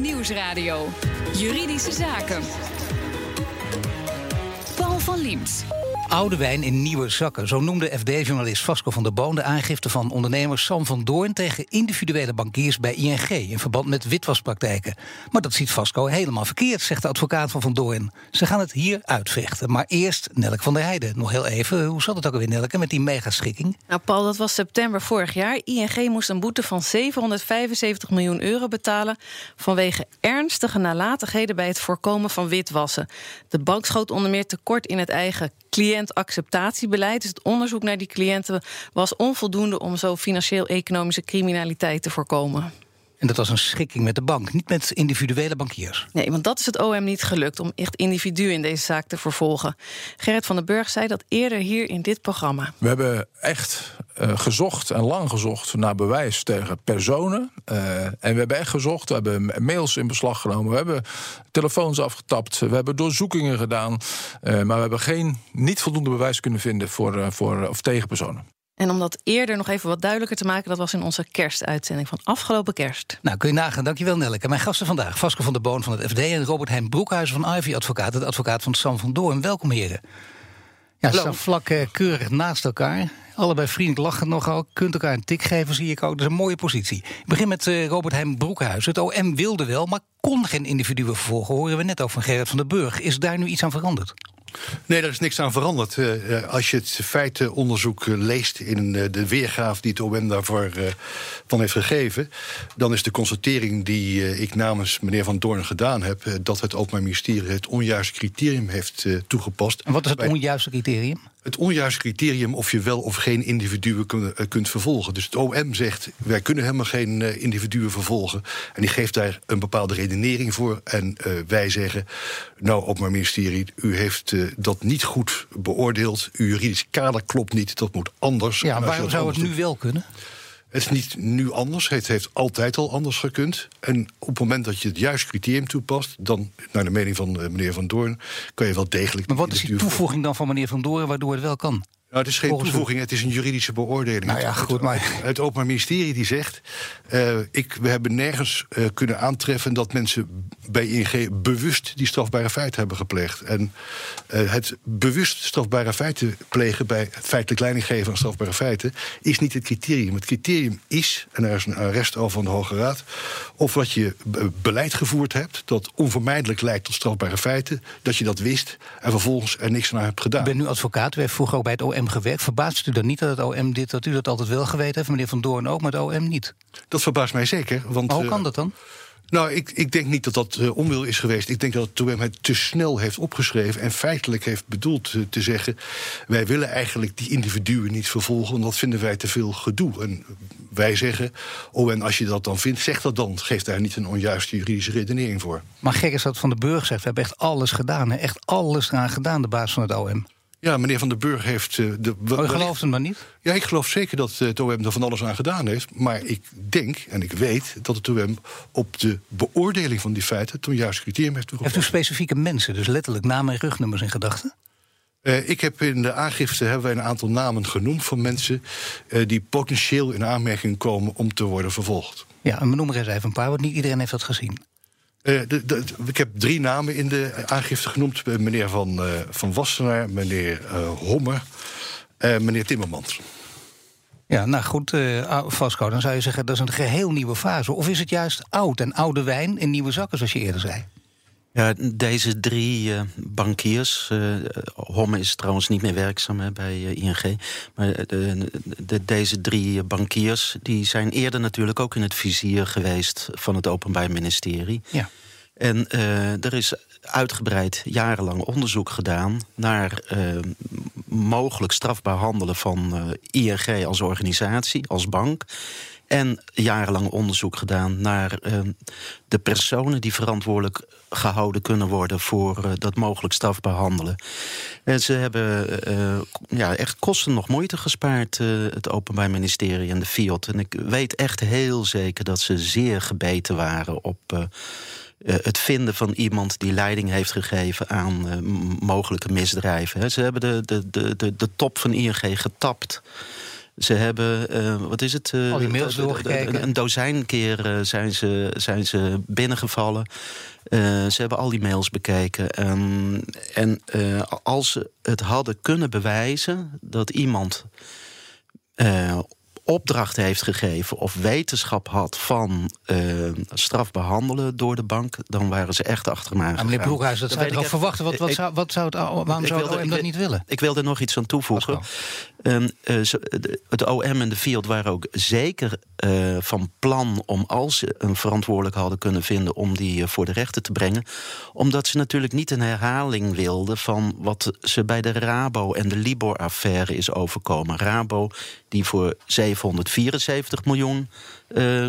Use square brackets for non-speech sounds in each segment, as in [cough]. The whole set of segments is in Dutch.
Nieuwsradio. Juridische Zaken. Paul van Liemt. Oude wijn in nieuwe zakken. Zo noemde FD-journalist Vasco van der Boon de aangifte van ondernemer Sam van Doorn tegen individuele bankiers bij ING in verband met witwaspraktijken. Maar dat ziet Vasco helemaal verkeerd, zegt de advocaat van Van Doorn. Ze gaan het hier uitvechten. Maar eerst Nelk van der Heijden. Nog heel even, hoe zat het ook alweer, Nelke, met die megaschikking? Nou, Paul, dat was september vorig jaar. ING moest een boete van 775 miljoen euro betalen vanwege ernstige nalatigheden bij het voorkomen van witwassen. De bank schoot onder meer tekort in het eigen cliëntacceptatiebeleid. Dus het onderzoek naar die cliënten was onvoldoende om zo financieel-economische criminaliteit te voorkomen. En dat was een schikking met de bank, niet met individuele bankiers. Nee, want dat is het OM niet gelukt om echt individuen in deze zaak te vervolgen. Gerrit van den Burg zei dat eerder hier in dit programma. We hebben echt uh, gezocht en lang gezocht naar bewijs tegen personen. Uh, en we hebben echt gezocht, we hebben mails in beslag genomen, we hebben telefoons afgetapt, we hebben doorzoekingen gedaan. Uh, maar we hebben geen, niet voldoende bewijs kunnen vinden voor, voor, of tegen personen. En om dat eerder nog even wat duidelijker te maken, dat was in onze kerstuitzending van afgelopen kerst. Nou, kun je nagaan. Dankjewel, Nelleke. Mijn gasten vandaag, Vasco van der Boon van het FD en Robert Heijn Broekhuizen van Ivy Advocaat, de advocaat van Sam van Doorn. Welkom, heren. Ja, ze staan vlak uh, keurig naast elkaar. Allebei vriendelijk lachen nogal. Kunt elkaar een tik geven, zie ik ook. Dat is een mooie positie. Ik begin met uh, Robert Heijn Broekhuizen. Het OM wilde wel, maar kon geen individuen vervolgen. Horen we net ook van Gerrit van der Burg. Is daar nu iets aan veranderd? Nee, daar is niks aan veranderd. Uh, als je het feitenonderzoek leest in de weergaaf die het OM daarvoor uh, van heeft gegeven, dan is de constatering die ik namens meneer Van Doorn gedaan heb, dat het Openbaar Ministerie het onjuiste criterium heeft toegepast. En wat is het onjuiste criterium? Het onjuiste criterium of je wel of geen individuen kunt vervolgen. Dus het OM zegt, wij kunnen helemaal geen individuen vervolgen. En die geeft daar een bepaalde redenering voor. En uh, wij zeggen, nou, Openbaar Ministerie, u heeft uh, dat niet goed beoordeeld. Uw juridisch kader klopt niet, dat moet anders. Ja, waarom zou het nu wel kunnen? Het is niet nu anders. Het heeft altijd al anders gekund. En op het moment dat je het juiste criterium toepast, dan, naar de mening van meneer Van Doorn, kan je wel degelijk. Maar wat is die toevoeging dan van meneer Van Doorn waardoor het wel kan? Nou, het is geen Volgens toevoeging, het is een juridische beoordeling. Nou ja, goed, maar... Het, het Openbaar Ministerie die zegt... Uh, ik, we hebben nergens uh, kunnen aantreffen dat mensen bij ING bewust die strafbare feiten hebben gepleegd. En uh, het bewust strafbare feiten plegen bij feitelijk leidinggeven aan strafbare feiten is niet het criterium. Het criterium is, en er is een arrest al van de Hoge Raad, of dat je beleid gevoerd hebt dat onvermijdelijk leidt tot strafbare feiten, dat je dat wist en vervolgens er niks aan hebt gedaan. Ik ben nu advocaat, heeft vroeger ook bij het OM gewerkt. Verbaast u dan niet dat het OM dit, dat u dat altijd wel geweten heeft, meneer Van Doorn ook, maar het OM niet? Dat verbaast mij zeker. Want, hoe kan dat dan? Nou, ik, ik denk niet dat dat uh, onwil is geweest. Ik denk dat het OM het te snel heeft opgeschreven en feitelijk heeft bedoeld uh, te zeggen: wij willen eigenlijk die individuen niet vervolgen, want dat vinden wij te veel gedoe. En wij zeggen: oh, en als je dat dan vindt, zeg dat dan. Geef daar niet een onjuiste juridische redenering voor. Maar gek is dat Van de Burg zegt: we hebben echt alles gedaan, hè? echt alles aan gedaan, de baas van het OM. Ja, meneer Van den Burg heeft... Uh, de, maar u gelooft hem maar niet? Ja, ik geloof zeker dat het OM er van alles aan gedaan heeft. Maar ik denk en ik weet dat het OM op de beoordeling van die feiten... het juiste criterium heeft toegepast. Heeft u specifieke mensen, dus letterlijk namen en rugnummers in gedachten? Uh, ik heb in de aangifte hebben wij een aantal namen genoemd van mensen uh, die potentieel in aanmerking komen om te worden vervolgd. Ja, en noem er eens even een paar, want niet iedereen heeft dat gezien. Uh, de, ik heb drie namen in de aangifte genoemd. Meneer Van, uh, van Wassenaar, meneer uh, Hommer en meneer Timmermans. Ja, nou goed, Vasco, dan zou je zeggen dat is een geheel nieuwe fase. Of is het juist oud en oude wijn in nieuwe zakken, zoals je eerder zei? Ja, deze drie uh, bankiers. Uh, Homme is trouwens niet meer werkzaam hè, bij uh, ING. Maar de, de, deze drie bankiers die zijn eerder natuurlijk ook in het vizier geweest van het Openbaar Ministerie. Ja. En er is uitgebreid jarenlang onderzoek gedaan naar mogelijk strafbaar handelen van ING als organisatie, als bank. En jarenlang onderzoek gedaan naar uh, de personen die verantwoordelijk gehouden kunnen worden voor uh, dat mogelijk strafbaar handelen. En ze hebben uh, ja, echt kosten nog moeite gespaard, het Openbaar Ministerie en de FIOD. En ik weet echt heel zeker dat ze zeer gebeten waren op. het vinden van iemand die leiding heeft gegeven aan mogelijke misdrijven. Ze hebben de, de, de, de top van ING getapt Ze hebben, uh, wat is het? Uh, Al die mails doorgekeken. Een, een dozijn keer uh, zijn, ze, zijn ze binnengevallen. ze hebben al die mails bekeken. Um, en als ze het hadden kunnen bewijzen dat iemand opdracht heeft gegeven of wetenschap had van uh, straf behandelen door de bank, dan waren ze echt achter hem aangegaan. meneer Broekhuis, dat, zou je toch verwachten? Wat, wat, zou, wat zou het, waarom zou het OM dat niet willen? Ik wil er nog iets aan toevoegen. Um, uh, het OM en de Field waren ook zeker uh, van plan om, als ze een verantwoordelijk hadden kunnen vinden, om die voor de rechter te brengen. Omdat ze natuurlijk niet een herhaling wilden van wat ze bij de Rabo en de Libor-affaire is overkomen. Rabo, die voor 774 miljoen uh,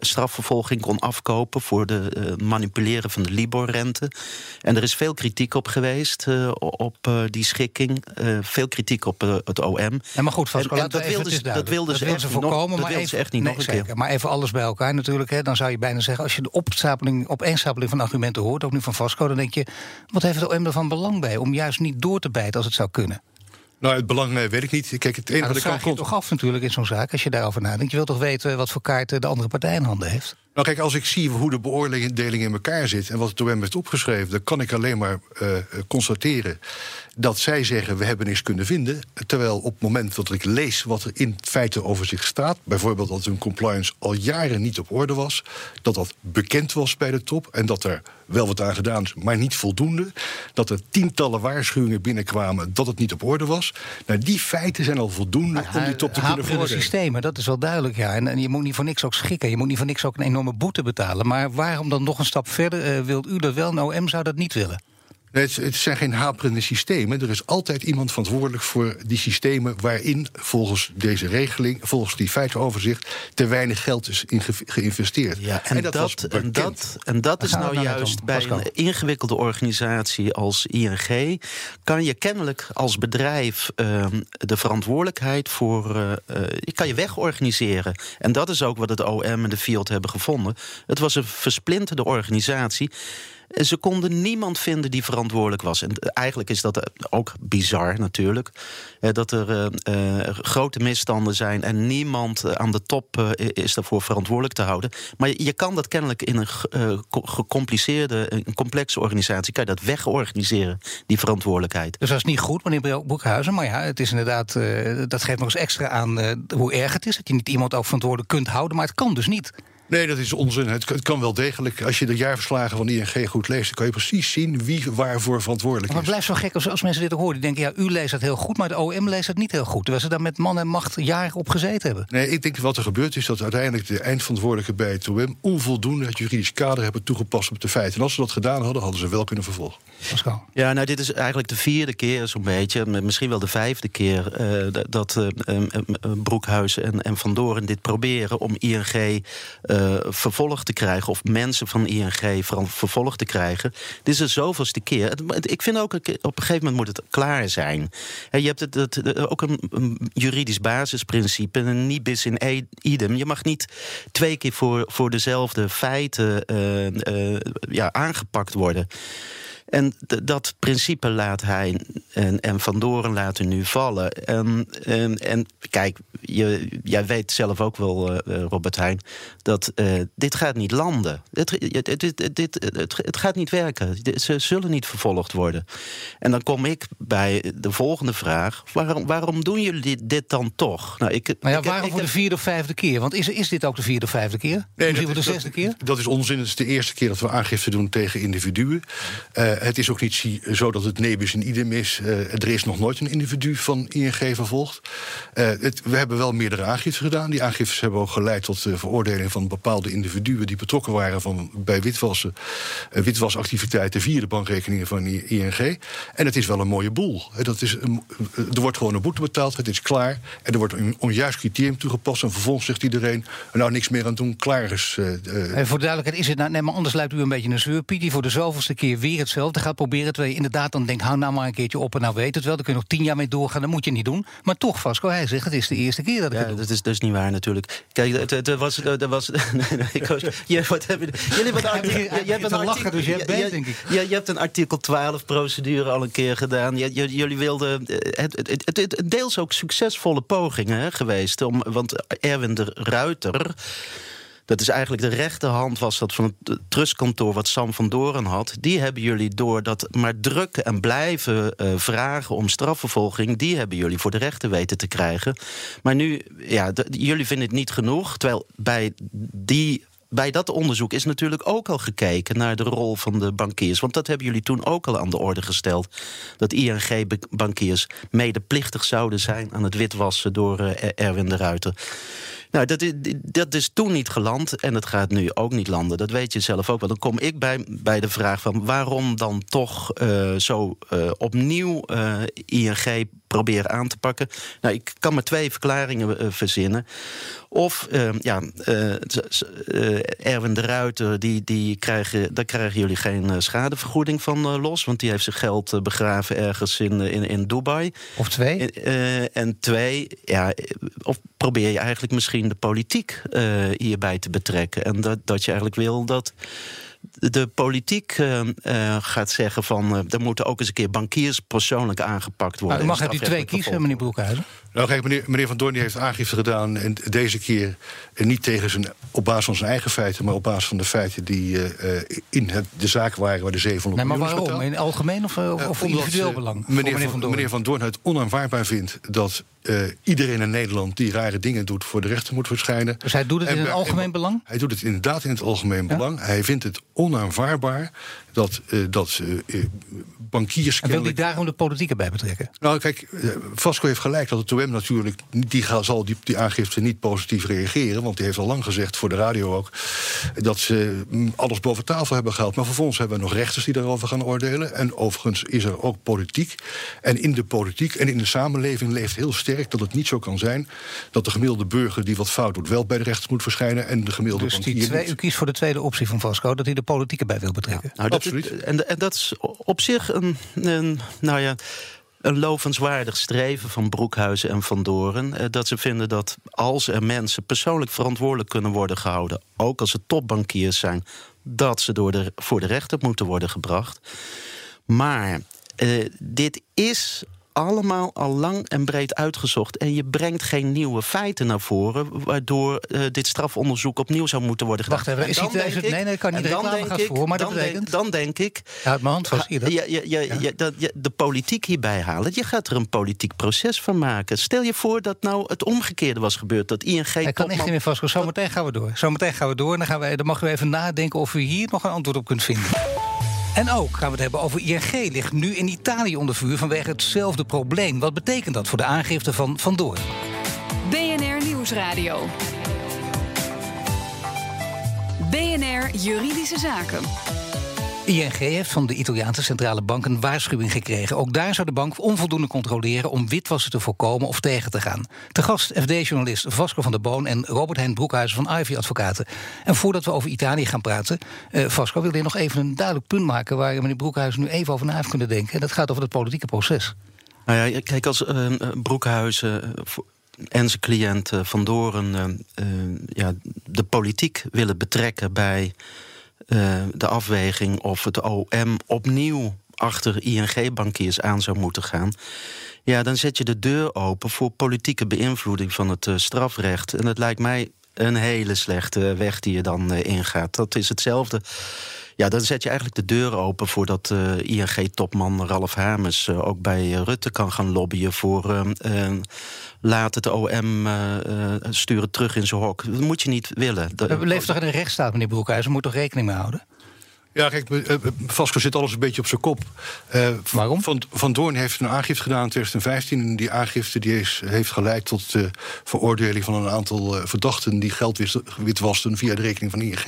strafvervolging kon afkopen voor de uh, manipuleren van de Libor-rente. En er is veel kritiek op geweest op die schikking. veel kritiek op het OM. Ja, maar goed, Vasco, en, dat, wilden ze, dat wilden ze, echt voorkomen. Nog, maar even, ze echt niet nee, nog een keer. Maar even alles bij elkaar natuurlijk. Hè, dan zou je bijna zeggen, als je de opstapeling, opeenstapeling van argumenten hoort, ook nu van Vasco, dan denk je, wat heeft het OM er van belang bij om juist niet door te bijten als het zou kunnen? Nou, het belang eh, weet ik niet. Kijk, het enige nou, dat vraag je toch af natuurlijk in zo'n zaak, als je daarover nadenkt. Je wilt toch weten wat voor kaarten de andere partij in handen heeft? Nou kijk, als ik zie hoe de beoordeling in elkaar zit... en wat het OM heeft opgeschreven... dan kan ik alleen maar uh, constateren dat zij zeggen... we hebben niks kunnen vinden. Terwijl op het moment dat ik lees wat er in feite over zich staat... bijvoorbeeld dat hun compliance al jaren niet op orde was... dat dat bekend was bij de top en dat er wel wat aan gedaan is, maar niet voldoende. Dat er tientallen waarschuwingen binnenkwamen dat het niet op orde was. Nou, die feiten zijn al voldoende om die top te kunnen voeren. systemen, dat is wel duidelijk, ja. En, en, je moet niet voor niks ook schikken. Je moet niet voor niks ook een enorme boete betalen. Maar waarom dan nog een stap verder? Uh, wilt u dat wel? Nou, OM zou dat niet willen. Nee, het, zijn geen haperende systemen. Er is altijd iemand verantwoordelijk voor die systemen waarin volgens deze regeling, volgens die feitenoverzicht, te weinig geld is geïnvesteerd. Ja, en, dat, dat en, dat, en dat is nou juist bij een ingewikkelde organisatie als ING, kan je kennelijk als bedrijf uh, de verantwoordelijkheid voor. Uh, uh, kan je wegorganiseren. En dat is ook wat het OM en de Field hebben gevonden. Het was een versplinterde organisatie. Ze konden niemand vinden die verantwoordelijk was. En eigenlijk is dat ook bizar natuurlijk. Dat er uh, grote misstanden zijn en niemand aan de top is daarvoor verantwoordelijk te houden. Maar je kan dat kennelijk in een gecompliceerde, een complexe organisatie, kan je dat wegorganiseren, die verantwoordelijkheid. Dus dat is niet goed, meneer Boekhuizen. Maar ja, het is inderdaad, dat geeft nog eens extra aan hoe erg het is. Dat je niet iemand ook verantwoordelijk kunt houden, maar het kan dus niet. Nee, dat is onzin. Het, kan wel degelijk. Als je de jaarverslagen van ING goed leest, dan kan je precies zien wie waarvoor verantwoordelijk is. Maar het blijft zo gek als, als mensen dit ook horen. Die denken, ja, u leest dat heel goed, maar de OM leest dat niet heel goed. Terwijl ze daar met man en macht jaren op gezeten hebben. Nee, ik denk wat er gebeurt is dat uiteindelijk de eindverantwoordelijke bij het OM onvoldoende het juridisch kader hebben toegepast op de feiten. En als ze dat gedaan hadden, hadden ze wel kunnen vervolgen. Pascal. Ja, nou, dit is eigenlijk de vierde keer zo'n beetje, misschien wel de vijfde keer, uh, dat uh, Broekhuis en, en Van Doren dit proberen om ING vervolgd te krijgen, of mensen van ING vervolgd te krijgen. Dit is de zoveelste keer. Ik vind ook, op een gegeven moment moet het klaar zijn. Je hebt het, ook een, juridisch basisprincipe, een nibis in e-, idem. Je mag niet twee keer voor, voor dezelfde feiten ja, aangepakt worden. En dat principe laat hij en, en Van Doren laten nu vallen. En, en, en kijk, je, jij weet zelf ook wel, uh, Robert Heijn, dat uh, dit gaat niet landen. Dit, dit, dit, dit, het, het gaat niet werken. Ze zullen niet vervolgd worden. En dan kom ik bij de volgende vraag. Waarom, waarom doen jullie dit, dan toch? Nou, ik, maar ja, ik, waarom voor de vierde of vijfde keer? Want is, is dit ook de vierde of vijfde keer? Nee, Misschien voor de zesde keer? Dat is onzin. Het is de eerste keer dat we aangifte doen tegen individuen. Uh, het is ook niet zo dat het nebus in idem is. Uh, er is nog nooit een individu van ING vervolgd. Het, we hebben wel meerdere aangiften gedaan. Die aangiftes hebben ook geleid tot de veroordeling van bepaalde individuen die betrokken waren van, bij witwassen, witwasactiviteiten via de bankrekeningen van ING. En het is wel een mooie boel. Dat is er wordt gewoon een boete betaald, het is klaar. En er wordt een onjuist criterium toegepast. En vervolgens zegt iedereen: nou niks meer aan doen, klaar is. en voor de duidelijkheid is het nou, nee, maar anders lijkt u een beetje een zeurpiet die voor de zoveelste keer weer hetzelfde hetzelfde gaat proberen. Terwijl je inderdaad dan denkt, hou nou maar een keertje op en nou weet het wel. Dan kun je nog tien jaar mee doorgaan, dat moet je niet doen. Maar toch, Vasco, hij zegt, het is de eerste keer dat ik ja, het doe. dat is dus niet waar natuurlijk. Kijk, het, het was... Het was [laughs] nee, nee, ik was je, wat hebben jullie hij begint te lachen, dus bent, denk ik. Je hebt een artikel 12 procedure al een keer gedaan. Je, je- jullie wilden... eh, Het, het, het, het, het deels ook succesvolle pogingen hè, geweest. Om, want Erwin de Ruiter... Dat is eigenlijk de rechterhand was dat van het trustkantoor wat Sam van Doren had. Die hebben jullie door dat maar drukken en blijven eh, vragen om strafvervolging... die hebben jullie voor de rechter weten te krijgen. Maar nu, ja, jullie vinden het niet genoeg. Terwijl bij die... Bij dat onderzoek is natuurlijk ook al gekeken naar de rol van de bankiers. Want dat hebben jullie toen ook al aan de orde gesteld. Dat ING-bankiers medeplichtig zouden zijn aan het witwassen door eh, Erwin de Ruiter. Nou, dat is, dat is toen niet geland en het gaat nu ook niet landen. Dat weet je zelf ook wel. Dan kom ik bij, bij de vraag van waarom dan toch eh, zo eh, opnieuw eh, ING proberen aan te pakken. Nou, ik kan maar twee verklaringen verzinnen. Of, eh, ja, Erwin de Ruiter, die, die krijgen, daar krijgen jullie geen schadevergoeding van los... want die heeft zijn geld begraven ergens in, in, in Dubai. Of twee. En, en twee, ja, of probeer je eigenlijk misschien de politiek eh, hierbij te betrekken. En dat, dat je eigenlijk wil dat de politiek eh, eh, gaat zeggen van... eh, er moeten ook eens een keer bankiers persoonlijk aangepakt worden. Nou, u mag uit die twee kiezen, meneer Broekhuizen. Nou, kijk, meneer, meneer Van Doorn heeft aangifte gedaan. En deze keer niet tegen zijn, op basis van zijn eigen feiten, maar op basis van de feiten die eh, eh, in het, de zaak waren waar de 700 Nee, maar waarom? betaald. In algemeen of, of, omdat, individueel belang? Meneer, van, Doorn? meneer Van Doorn het onaanvaardbaar vindt dat eh, iedereen in Nederland die rare dingen doet voor de rechter moet verschijnen. Dus hij doet het En in het algemeen en- belang? Hij doet het inderdaad in het algemeen Ja? belang. Hij vindt het onaanvaardbaar dat, eh, dat eh, eh, bankiers En wil kennelijk- daarom de politiek erbij betrekken? nou, kijk, Vasco heeft gelijk dat het OM natuurlijk... die zal die, die aangifte niet positief reageren... want die heeft al lang gezegd, voor de radio ook... dat ze mm, alles boven tafel hebben gehaald. Maar vervolgens hebben we nog rechters die daarover gaan oordelen. En overigens is er ook politiek. En in de politiek en in de samenleving leeft heel sterk... dat het niet zo kan zijn dat de gemiddelde burger die wat fout doet... wel bij de rechters moet verschijnen en de gemiddelde Dus die twee, u kiest voor de tweede optie van Vasco, dat hij de politiek erbij wil betrekken. Nou, dat, Absoluut. En, en dat is op zich een, een, nou ja, een lovenswaardig streven van Broekhuizen en Van Doren. eh, Dat ze vinden dat als er mensen persoonlijk verantwoordelijk kunnen worden gehouden, ook als ze topbankiers zijn, dat ze door de, voor de rechter moeten worden gebracht. Maar eh, dit is allemaal al lang en breed uitgezocht. En je brengt geen nieuwe feiten naar voren... waardoor eh, dit strafonderzoek opnieuw zou moeten worden gedaan. Wacht even, En is het- nee, nee, kan niet. dan denk gaat ik- voor, maar dan betekent- Dan denk ik... Uit mijn hand? Ja, ja, ja, ja, dat, je de politiek hierbij halen. Je gaat er een politiek proces van maken. Stel je voor dat nou het omgekeerde was gebeurd. Dat ING Hij kan echt niet meer Vasco. Zometeen gaan we door. Zometeen gaan we door. En dan, gaan we, dan mag u even nadenken of u hier nog een antwoord op kunt vinden. En ook gaan we het hebben over ING. Ligt nu in Italië onder vuur vanwege hetzelfde probleem. Wat betekent dat voor de aangifte van Van Doorn? BNR Nieuwsradio. BNR Juridische Zaken. ING heeft van de Italiaanse centrale bank een waarschuwing gekregen. Ook daar zou de bank onvoldoende controleren om witwassen te voorkomen of tegen te gaan. Te gast FD-journalist Vasco van der Boon en Robert Hein Broekhuizen van Ivy Advocaten. En voordat we over Italië gaan praten, eh, Vasco wil je nog even een duidelijk punt maken waar meneer Broekhuizen nu even over na heeft kunnen denken. En dat gaat over het politieke proces. Nou ja, kijk, als eh, Broekhuizen eh, en zijn cliënt eh, Van Doren ja, de politiek willen betrekken bij eh, de afweging of het OM opnieuw achter ING-bankiers aan zou moeten gaan. Ja, dan zet je de deur open voor politieke beïnvloeding van het eh, strafrecht. En het lijkt mij een hele slechte weg die je dan eh, ingaat. Dat is hetzelfde. Ja, dan zet je eigenlijk de deur open voordat eh ING-topman Ralf Hamers eh, ook bij Rutte kan gaan lobbyen voor eh, laat het OM sturen terug in zijn hok. Dat moet je niet willen. We leven toch in een rechtsstaat, meneer Broekhuizen? We moeten toch rekening mee houden? Ja, kijk, eh, eh, Vasco zit alles een beetje op zijn kop. Eh, Waarom? Van, van Doorn heeft een aangifte gedaan in 2015. En die aangifte die is, heeft geleid tot de veroordeling van een aantal verdachten... die geld witwasten via de rekening van ING.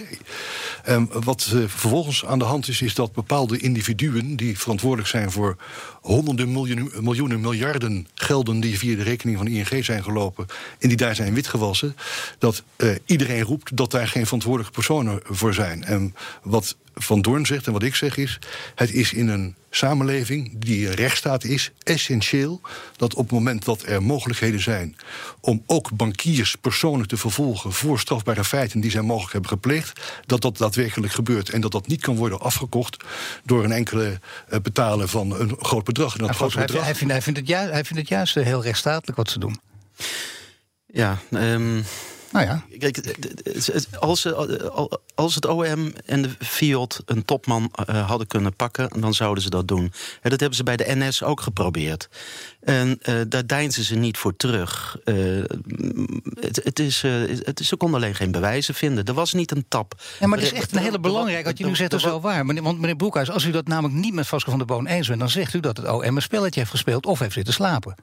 Ehm, wat vervolgens aan de hand is, is dat bepaalde individuen... die verantwoordelijk zijn voor honderden miljoenen, miljoenen miljarden gelden... die via de rekening van ING zijn gelopen en die daar zijn witgewassen... dat iedereen roept dat daar geen verantwoordelijke personen voor zijn. En wat Van Doorn zegt en wat ik zeg is... het is in een samenleving die een rechtsstaat is essentieel... dat op het moment dat er mogelijkheden zijn... om ook bankiers persoonlijk te vervolgen... voor strafbare feiten die zij mogelijk hebben gepleegd... dat dat daadwerkelijk gebeurt en dat dat niet kan worden afgekocht... door een enkele uh, betalen van een groot bedrag. En dat groot bedrag... Hij, vindt, hij, vindt het juist, hij vindt het juist heel rechtsstatelijk wat ze doen. Ja, um... Nou ja. Kijk, als, als het OM en de Fiat een topman uh, hadden kunnen pakken, dan zouden ze dat doen. En dat hebben ze bij de NS ook geprobeerd. En uh, daar deinzen ze niet voor terug. Uh, het, het, is, het ze konden alleen geen bewijzen vinden. Er was niet een tap. Ja, maar het is echt een hele belangrijke, wat je nu zegt, is wel waar. Want meneer Broekhuis, als u dat namelijk niet met Vasco van der Boon eens bent, dan zegt u dat het OM een spelletje heeft gespeeld of heeft zitten slapen.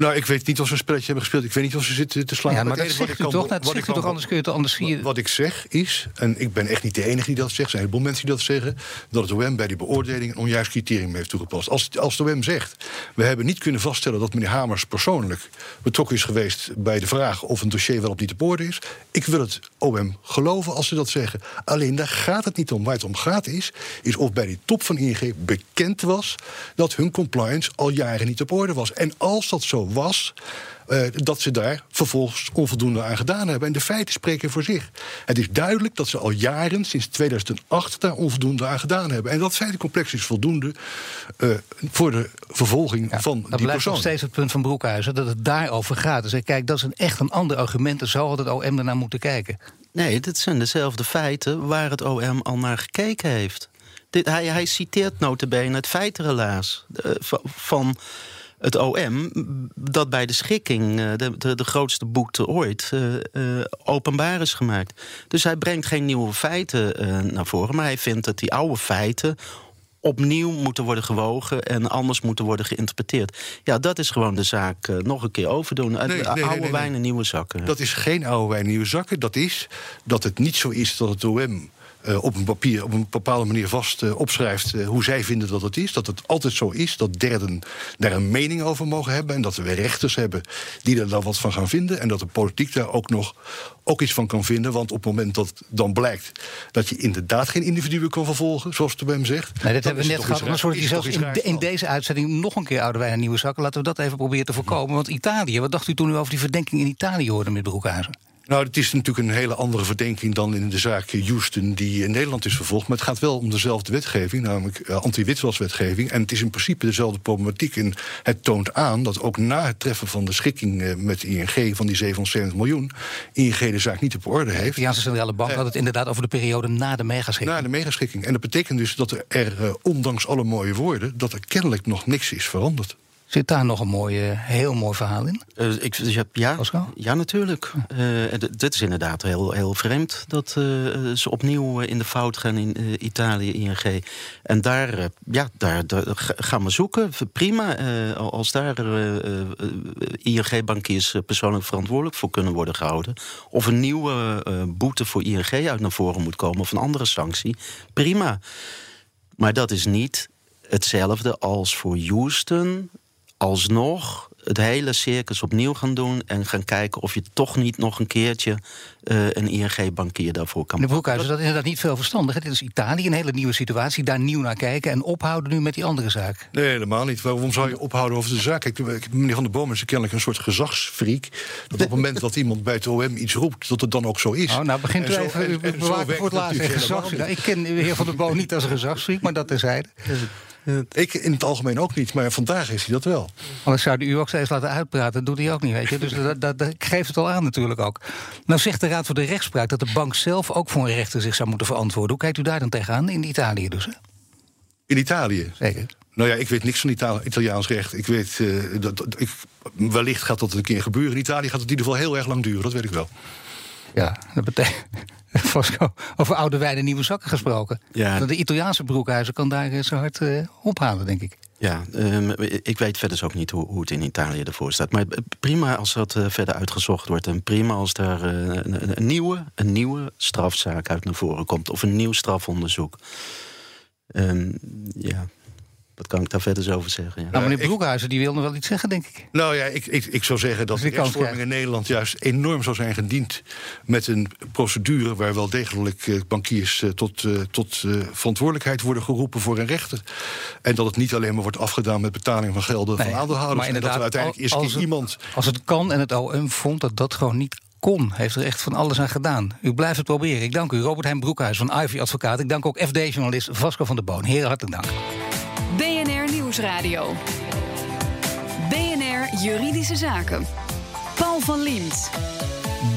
Nou, ik weet niet of ze een spelletje hebben gespeeld. Ik weet niet of ze zitten te slaan. Ja, maar dat zegt u toch? Dat zegt u toch, anders kun je het anders zien. Wat ik zeg is, en ik ben echt niet de enige die dat zegt... er zijn een heleboel mensen die dat zeggen... dat het OM bij die beoordeling een onjuist criterium heeft toegepast. Als, als de OM zegt, we hebben niet kunnen vaststellen... dat meneer Hamers persoonlijk betrokken is geweest... bij de vraag of een dossier wel op niet op orde is... ik wil het OM geloven als ze dat zeggen. Alleen daar gaat het niet om. Waar het om gaat is, is of bij die top van ING bekend was... dat hun compliance al jaren niet op orde was. En als dat zo was. Uh, dat ze daar vervolgens onvoldoende aan gedaan hebben. En de feiten spreken voor zich. Het is duidelijk dat ze al jaren, sinds 2008, daar onvoldoende aan gedaan hebben. En dat feitencomplex is voldoende uh, voor de vervolging van die persoon. Dat blijft nog steeds het punt van Broekhuizen, dat het daarover gaat. Dus kijk, dat is een echt een ander argument. Zo had het OM ernaar moeten kijken. Nee, dit zijn dezelfde feiten waar het OM al naar gekeken heeft. Dit, hij, hij citeert notabene het feitenrelaas uh, van het OM dat bij de schikking eh, de, de, de grootste boete ooit uh, uh, openbaar is gemaakt. Dus hij brengt geen nieuwe feiten uh, naar voren, maar hij vindt dat die oude feiten opnieuw moeten worden gewogen en anders moeten worden geïnterpreteerd. Ja, dat is gewoon de zaak nog een keer overdoen. Nee, oude nee, wijn en nieuwe zakken. Dat is geen oude wijn en nieuwe zakken. Dat is dat het niet zo is dat het OM uh, op een papier op een bepaalde manier vast uh, opschrijft uh, hoe zij vinden dat het is. Dat het altijd zo is dat derden daar een mening over mogen hebben. En dat we rechters hebben die er dan wat van gaan vinden. En dat de politiek daar ook nog ook iets van kan vinden. Want op het moment dat dan blijkt dat je inderdaad geen individuen kan vervolgen, zoals de BEM zegt. Nee, dat hebben we net gehad. Soort je zelfs in, in, deze uitzending nog een keer oude wijn en nieuwe zakken. Laten we dat even proberen te voorkomen. Want Italië, wat dacht u toen u over die verdenking in Italië hoorde met Broekhuizen? Nou, het is natuurlijk een hele andere verdenking dan in de zaak Houston die in Nederland is vervolgd. Maar het gaat wel om dezelfde wetgeving, namelijk uh, anti-witwaswetgeving. En het is in principe dezelfde problematiek. En het toont aan dat ook na het treffen van de schikking uh, met ING van die 770 miljoen, ING de zaak niet op orde heeft. De Italiaanse Centrale Bank uh, had het inderdaad over de periode na de megaschikking. Na de megaschikking. En dat betekent dus dat er, ondanks alle mooie woorden, dat er kennelijk nog niks is veranderd. Zit daar nog een mooi, heel mooi verhaal in? Uh, ik, ja, ja, natuurlijk. Uh, dit is inderdaad heel, heel vreemd dat uh, ze opnieuw in de fout gaan in Italië, ING. En daar, ja, daar, daar, gaan we zoeken. Prima, als daar ING-bankiers persoonlijk verantwoordelijk voor kunnen worden gehouden. Of een nieuwe boete voor ING uit naar voren moet komen, of een andere sanctie. Prima. Maar dat is niet hetzelfde als voor Houston alsnog het hele circus opnieuw gaan doen... en gaan kijken of je toch niet nog een keertje uh, een ING-bankier daarvoor kan De Broekhuizen, dat is inderdaad niet veel verstandig. Dit is Italië, een hele nieuwe situatie. Daar nieuw naar kijken en ophouden nu met die andere zaak. Nee, helemaal niet. Waarom zou je ophouden over de zaak? Kijk, meneer Van der Boom is kennelijk een soort gezagsfreak. Dat op het moment dat iemand bij het OM iets roept, dat het dan ook zo is. Oh, nou begint u even, u bewaken voor het laatste Ik ken de heer Van der Boom niet als een gezagsfreak, maar dat terzijde. Ik in het algemeen ook niet, maar vandaag is hij dat wel. Anders zou u ook steeds laten uitpraten. Dat doet hij ook niet, weet je. Dus dat, dat, dat, geeft het al aan natuurlijk ook. Nou zegt de Raad voor de Rechtspraak dat de bank zelf ook voor een rechter zich zou moeten verantwoorden. Hoe kijkt u daar dan tegenaan? In Italië dus, hè? In Italië? Zeker. Nou ja, ik weet niks van Itali Italiaans recht. Ik weet, uh, dat, ik, wellicht gaat dat een keer gebeuren. In Italië gaat het in ieder geval heel erg lang duren, dat weet ik wel. Ja, dat betekent. [laughs] over oude wijn en nieuwe zakken gesproken. Ja. De Italiaanse broekhuizen kan daar zo hard uh, ophalen, denk ik. Ja, um, ik weet verder ook niet hoe, hoe, het in Italië ervoor staat. Maar prima als dat uh, verder uitgezocht wordt. En prima als daar uh, een, een, nieuwe, een nieuwe strafzaak uit naar voren komt. Of een nieuw strafonderzoek. Um, ja, Wat kan ik daar verder eens over zeggen? Ja. Nou, meneer ik- Broekhuizen, die wil nog wel iets zeggen, denk ik. Nou ja, ik, ik, ik zou zeggen dat de rechtsvorming in Nederland juist enorm zou zijn gediend met een procedure waar wel degelijk eh, bankiers eh, tot, eh, tot eh, verantwoordelijkheid worden geroepen voor een rechter. En dat het niet alleen maar wordt afgedaan met betaling van gelden Nee, van aandeelhouders. maar En dat er inderdaad, uiteindelijk als het- iemand. Als het kan en het OM vond dat dat gewoon niet kon, heeft er echt van alles aan gedaan. U blijft het proberen. Ik dank u, Robert Heijn Broekhuis van Ivy Advocaat. Ik dank ook FD-journalist Vasco van der Boon. Heren, hartelijk dank. Nieuwsradio. BNR Juridische Zaken. Paul van Liemt.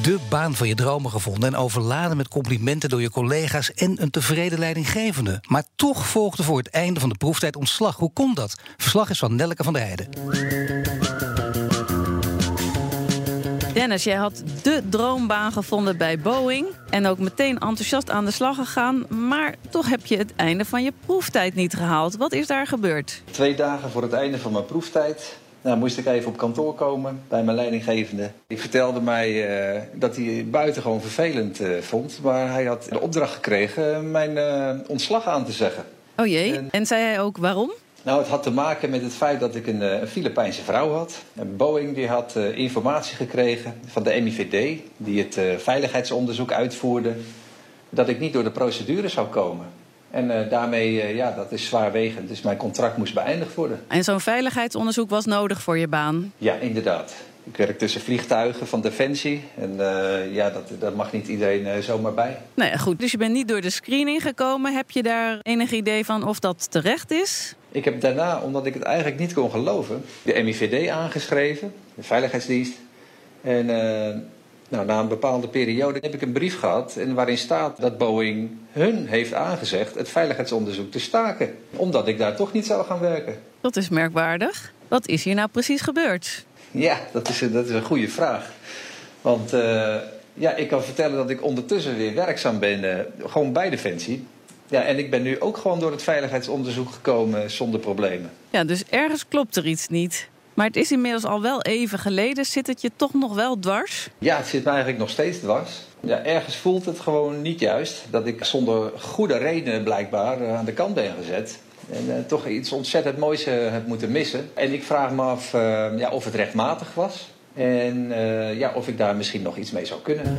De baan van je dromen gevonden en overladen met complimenten door je collega's en een tevreden leidinggevende. Maar toch volgde voor het einde van de proeftijd ontslag. Hoe kon dat? Verslag is van Nelleke van der Heijden. Dennis, jij had de droombaan gevonden bij Boeing. En ook meteen enthousiast aan de slag gegaan. Maar toch heb je het einde van je proeftijd niet gehaald. Wat is daar gebeurd? Twee dagen voor het einde van mijn proeftijd nou, moest ik even op kantoor komen bij mijn leidinggevende. Die vertelde mij eh, dat hij het buitengewoon vervelend eh, vond. Maar hij had de opdracht gekregen mijn eh, ontslag aan te zeggen. Oh jee. En- En zei hij ook waarom? Nou, het had te maken met het feit dat ik een, eh, een Filipijnse vrouw had. En Boeing die had eh, informatie gekregen van de MIVD... die het eh, veiligheidsonderzoek uitvoerde... dat ik niet door de procedure zou komen. En daarmee, ja, dat is zwaarwegend. Dus mijn contract moest beëindigd worden. En zo'n veiligheidsonderzoek was nodig voor je baan. Ja, inderdaad. Ik werk tussen vliegtuigen van Defensie. En eh, ja, dat, dat mag niet iedereen eh, zomaar bij. Nou ja, goed. Dus je bent niet door de screening gekomen. Heb je daar enig idee van of dat terecht is? Ik heb daarna, omdat ik het eigenlijk niet kon geloven, de MIVD aangeschreven, de Veiligheidsdienst. En eh, nou, na een bepaalde periode heb ik een brief gehad en waarin staat dat Boeing hun heeft aangezegd het veiligheidsonderzoek te staken. Omdat ik daar toch niet zou gaan werken. Dat is merkwaardig. Wat is hier nou precies gebeurd? [laughs] Ja, dat is, een- dat is een goede vraag. Want eh, ja, ik kan vertellen dat ik ondertussen weer werkzaam ben, eh, gewoon bij Defensie. Ja, en ik ben nu ook gewoon door het veiligheidsonderzoek gekomen zonder problemen. Ja, dus ergens klopt er iets niet. Maar het is inmiddels al wel even geleden. Zit het je toch nog wel dwars? Ja, het zit me eigenlijk nog steeds dwars. Ja, ergens voelt het gewoon niet juist dat ik zonder goede redenen blijkbaar eh, aan de kant ben gezet. En eh, toch iets ontzettend moois eh, heb moeten missen. En ik vraag me af eh, ja, of het rechtmatig was. En eh, ja, of ik daar misschien nog iets mee zou kunnen.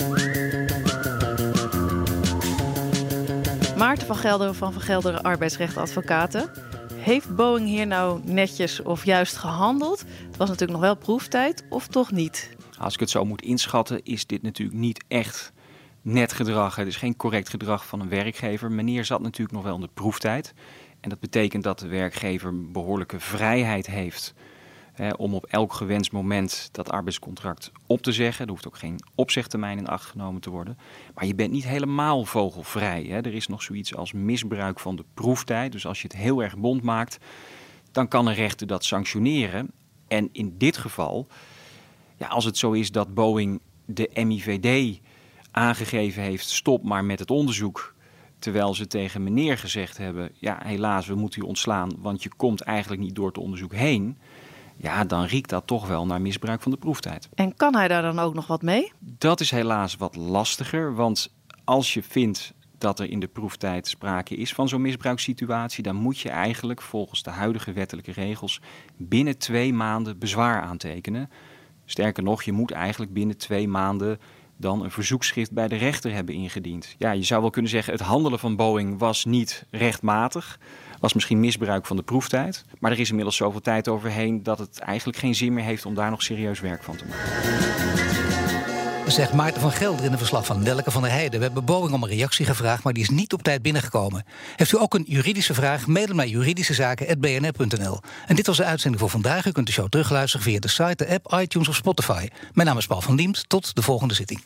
Maarten van Gelderen van Van Gelderen Arbeidsrecht Advocaten. Heeft Boeing hier nou netjes of juist gehandeld? Het was natuurlijk nog wel proeftijd, of toch niet? Als ik het zo moet inschatten, is dit natuurlijk niet echt net gedrag. Het is geen correct gedrag van een werkgever. Meneer zat natuurlijk nog wel in de proeftijd. En dat betekent dat de werkgever behoorlijke vrijheid heeft om op elk gewenst moment dat arbeidscontract op te zeggen. Er hoeft ook geen opzegtermijn in acht genomen te worden. Maar je bent niet helemaal vogelvrij. Hè. Er is nog zoiets als misbruik van de proeftijd. Dus als je het heel erg bond maakt, dan kan een rechter dat sanctioneren. En in dit geval, ja, als het zo is dat Boeing de MIVD aangegeven heeft, stop maar met het onderzoek. Terwijl ze tegen meneer gezegd hebben, ja helaas, we moeten u ontslaan, want je komt eigenlijk niet door het onderzoek heen. Ja, dan riekt dat toch wel naar misbruik van de proeftijd. En kan hij daar dan ook nog wat mee? Dat is helaas wat lastiger, want als je vindt dat er in de proeftijd sprake is van zo'n misbruikssituatie, dan moet je eigenlijk volgens de huidige wettelijke regels binnen twee maanden bezwaar aantekenen. Sterker nog, je moet eigenlijk binnen twee maanden dan een verzoekschrift bij de rechter hebben ingediend. Ja, je zou wel kunnen zeggen, het handelen van Boeing was niet rechtmatig. Was misschien misbruik van de proeftijd. Maar er is inmiddels zoveel tijd overheen dat het eigenlijk geen zin meer heeft om daar nog serieus werk van te maken. Zegt Maarten van Gelder in een verslag van Nelke van der Heijden. We hebben Boeing om een reactie gevraagd, maar die is niet op tijd binnengekomen. Heeft u ook een juridische vraag? Mail hem naar juridischezaken.bnr.nl. En dit was de uitzending voor vandaag. U kunt de show terugluisteren via de site, de app, iTunes of Spotify. Mijn naam is Paul van Diemt. Tot de volgende zitting.